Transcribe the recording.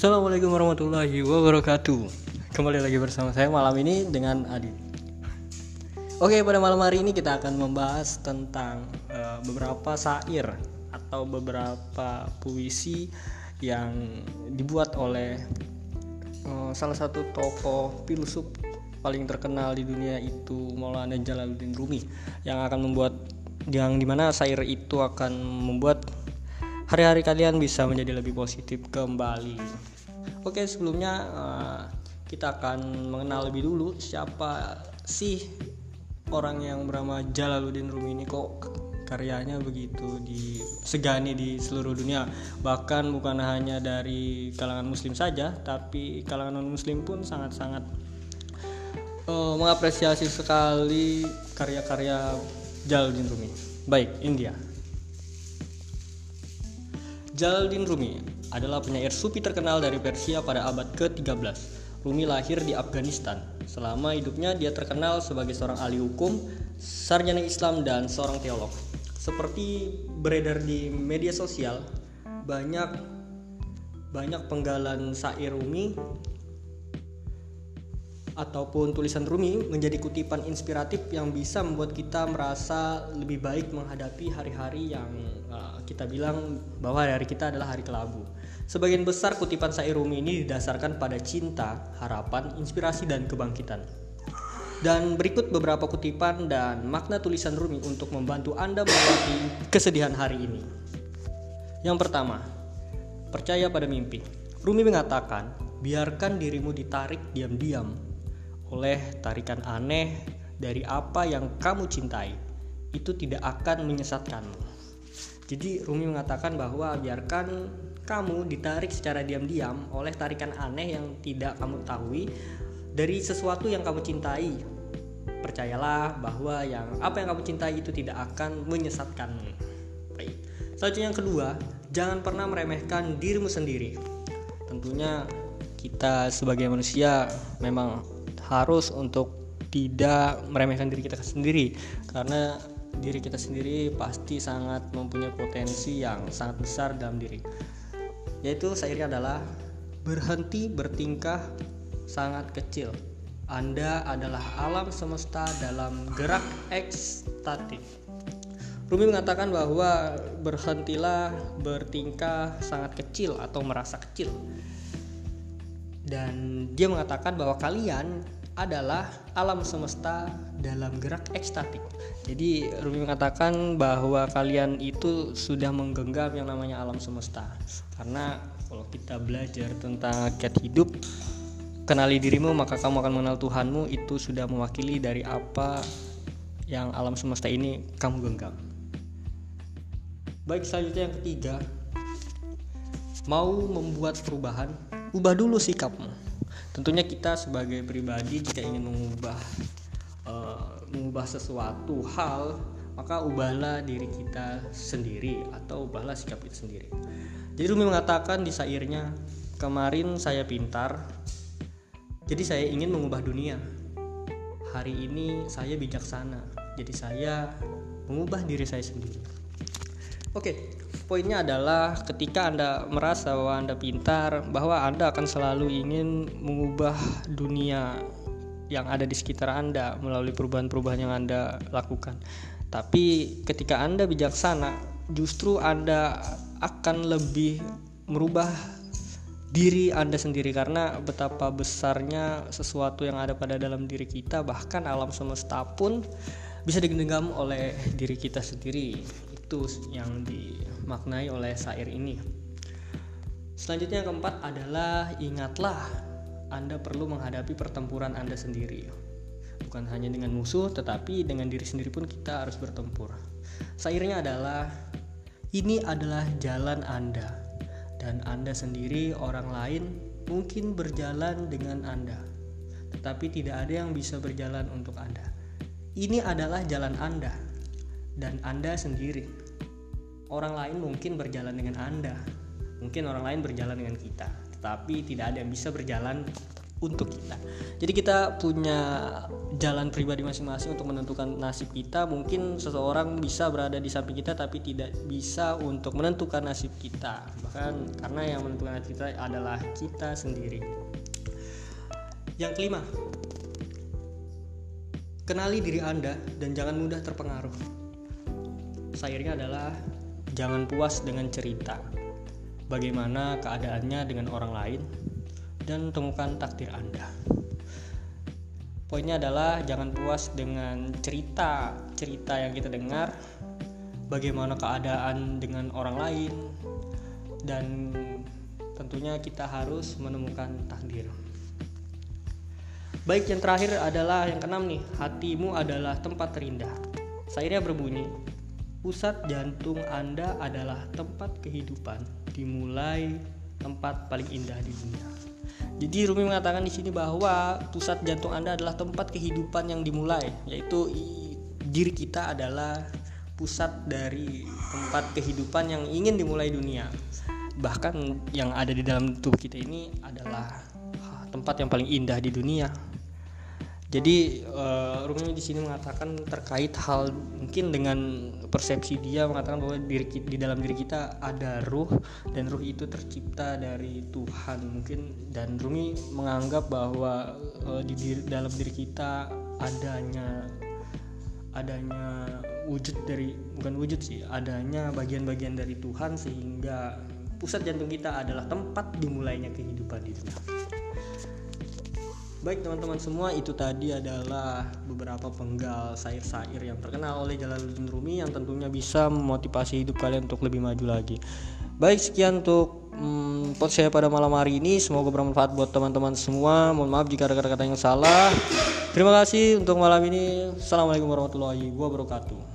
Assalamualaikum warahmatullahi wabarakatuh. Kembali lagi bersama saya malam ini dengan Adi Oke pada malam hari ini kita akan membahas tentang uh, beberapa syair Atau beberapa puisi yang dibuat oleh uh, salah satu tokoh filsuf paling terkenal di dunia itu Maulana Jalaluddin Rumi Yang akan membuat yang di mana syair itu akan membuat hari-hari kalian bisa menjadi lebih positif kembali. Oke, sebelumnya uh, kita akan mengenal lebih dulu siapa sih orang yang bernama Jalaluddin Rumi ini. Kok karyanya begitu disegani di seluruh dunia? Bahkan bukan hanya dari kalangan muslim saja tapi kalangan non muslim pun sangat-sangat uh, mengapresiasi sekali karya-karya Jalaluddin Rumi. Baik India Jalaluddin Rumi adalah penyair sufi terkenal dari Persia pada abad ke-13. Rumi lahir di Afghanistan. Selama hidupnya dia terkenal sebagai seorang ahli hukum, sarjana Islam dan seorang teolog. Seperti beredar di media sosial, banyak banyak penggalan syair Rumi ataupun tulisan Rumi menjadi kutipan inspiratif yang bisa membuat kita merasa lebih baik menghadapi hari-hari yang kita bilang bahwa hari kita adalah hari kelabu. Sebagian besar kutipan syair Rumi ini didasarkan pada cinta, harapan, inspirasi, dan kebangkitan. Dan berikut beberapa kutipan dan makna tulisan Rumi untuk membantu Anda melewati kesedihan hari ini. Yang pertama, percaya pada mimpi. Rumi mengatakan, biarkan dirimu ditarik diam-diam oleh tarikan aneh dari apa yang kamu cintai. Itu tidak akan menyesatkanmu. Jadi Rumi mengatakan bahwa biarkan kamu ditarik secara diam-diam oleh tarikan aneh yang tidak kamu tahui dari sesuatu yang kamu cintai. Percayalah bahwa yang apa yang kamu cintai itu tidak akan menyesatkanmu. Baik. Selanjutnya yang kedua, jangan pernah meremehkan dirimu sendiri. Tentunya kita sebagai manusia memang harus untuk tidak meremehkan diri kita sendiri. Karena diri kita sendiri pasti sangat mempunyai potensi yang sangat besar dalam diri. Yaitu syairnya adalah berhenti bertingkah sangat kecil. Anda adalah alam semesta dalam gerak ekstatik Rumi mengatakan bahwa berhentilah bertingkah sangat kecil atau merasa kecil. Dan dia mengatakan bahwa kalian adalah alam semesta dalam gerak ekstatik. Jadi Rumi mengatakan bahwa kalian itu sudah menggenggam yang namanya alam semesta. Karena kalau kita belajar tentang hakikat hidup, kenali dirimu maka kamu akan mengenal Tuhanmu itu sudah mewakili dari apa yang alam semesta ini kamu genggam. Baik selanjutnya yang ketiga, mau membuat perubahan, ubah dulu sikapmu tentunya kita sebagai pribadi jika ingin mengubah uh, mengubah sesuatu hal maka ubahlah diri kita sendiri atau ubahlah sikap kita sendiri. Jadi Rumi mengatakan di syairnya kemarin saya pintar jadi saya ingin mengubah dunia. Hari ini saya bijaksana jadi saya mengubah diri saya sendiri. Oke poinnya adalah ketika Anda merasa bahwa Anda pintar, bahwa Anda akan selalu ingin mengubah dunia yang ada di sekitar Anda melalui perubahan-perubahan yang Anda lakukan. Tapi ketika Anda bijaksana, justru Anda akan lebih merubah diri Anda sendiri karena betapa besarnya sesuatu yang ada pada dalam diri kita bahkan alam semesta pun bisa digenggam oleh diri kita sendiri itu yang dimaknai oleh syair ini. Selanjutnya yang keempat adalah ingatlah Anda perlu menghadapi pertempuran Anda sendiri. Bukan hanya dengan musuh tetapi dengan diri sendiri pun kita harus bertempur. Syairnya adalah ini adalah jalan Anda dan Anda sendiri orang lain mungkin berjalan dengan Anda. Tetapi tidak ada yang bisa berjalan untuk Anda. Ini adalah jalan Anda dan Anda sendiri. Orang lain mungkin berjalan dengan Anda, mungkin orang lain berjalan dengan kita, tetapi tidak ada yang bisa berjalan untuk kita. Jadi kita punya jalan pribadi masing-masing untuk menentukan nasib kita. Mungkin seseorang bisa berada di samping kita tapi tidak bisa untuk menentukan nasib kita. Bahkan karena yang menentukan nasib kita adalah kita sendiri. Yang kelima, kenali diri Anda dan jangan mudah terpengaruh. Sayurnya adalah jangan puas dengan cerita. Bagaimana keadaannya dengan orang lain dan temukan takdir Anda. Poinnya adalah jangan puas dengan cerita-cerita yang kita dengar, bagaimana keadaan dengan orang lain, dan tentunya kita harus menemukan takdir. Baik yang terakhir adalah yang keenam nih, hatimu adalah tempat terindah. Sairnya berbunyi, pusat jantung Anda adalah tempat kehidupan, dimulai tempat paling indah di dunia. Jadi Rumi mengatakan di sini bahwa pusat jantung Anda adalah tempat kehidupan yang dimulai, yaitu diri kita adalah pusat dari tempat kehidupan yang ingin dimulai dunia. Bahkan yang ada di dalam tubuh kita ini adalah tempat yang paling indah di dunia. Jadi uh, Rumi di sini mengatakan terkait hal mungkin dengan persepsi dia mengatakan bahwa diri di dalam diri kita ada ruh dan ruh itu tercipta dari Tuhan mungkin dan Rumi menganggap bahwa uh, di diri, dalam diri kita adanya adanya wujud dari bukan wujud sih adanya bagian-bagian dari Tuhan sehingga pusat jantung kita adalah tempat dimulainya kehidupan di dunia. Baik teman-teman semua itu tadi adalah beberapa penggal sair-sair yang terkenal oleh Jalaluddin Rumi yang tentunya bisa memotivasi hidup kalian untuk lebih maju lagi. Baik sekian untuk hmm, pot saya pada malam hari ini semoga bermanfaat buat teman-teman semua. Mohon maaf jika ada kata-kata yang salah. Terima kasih untuk malam ini. Assalamualaikum warahmatullahi wabarakatuh.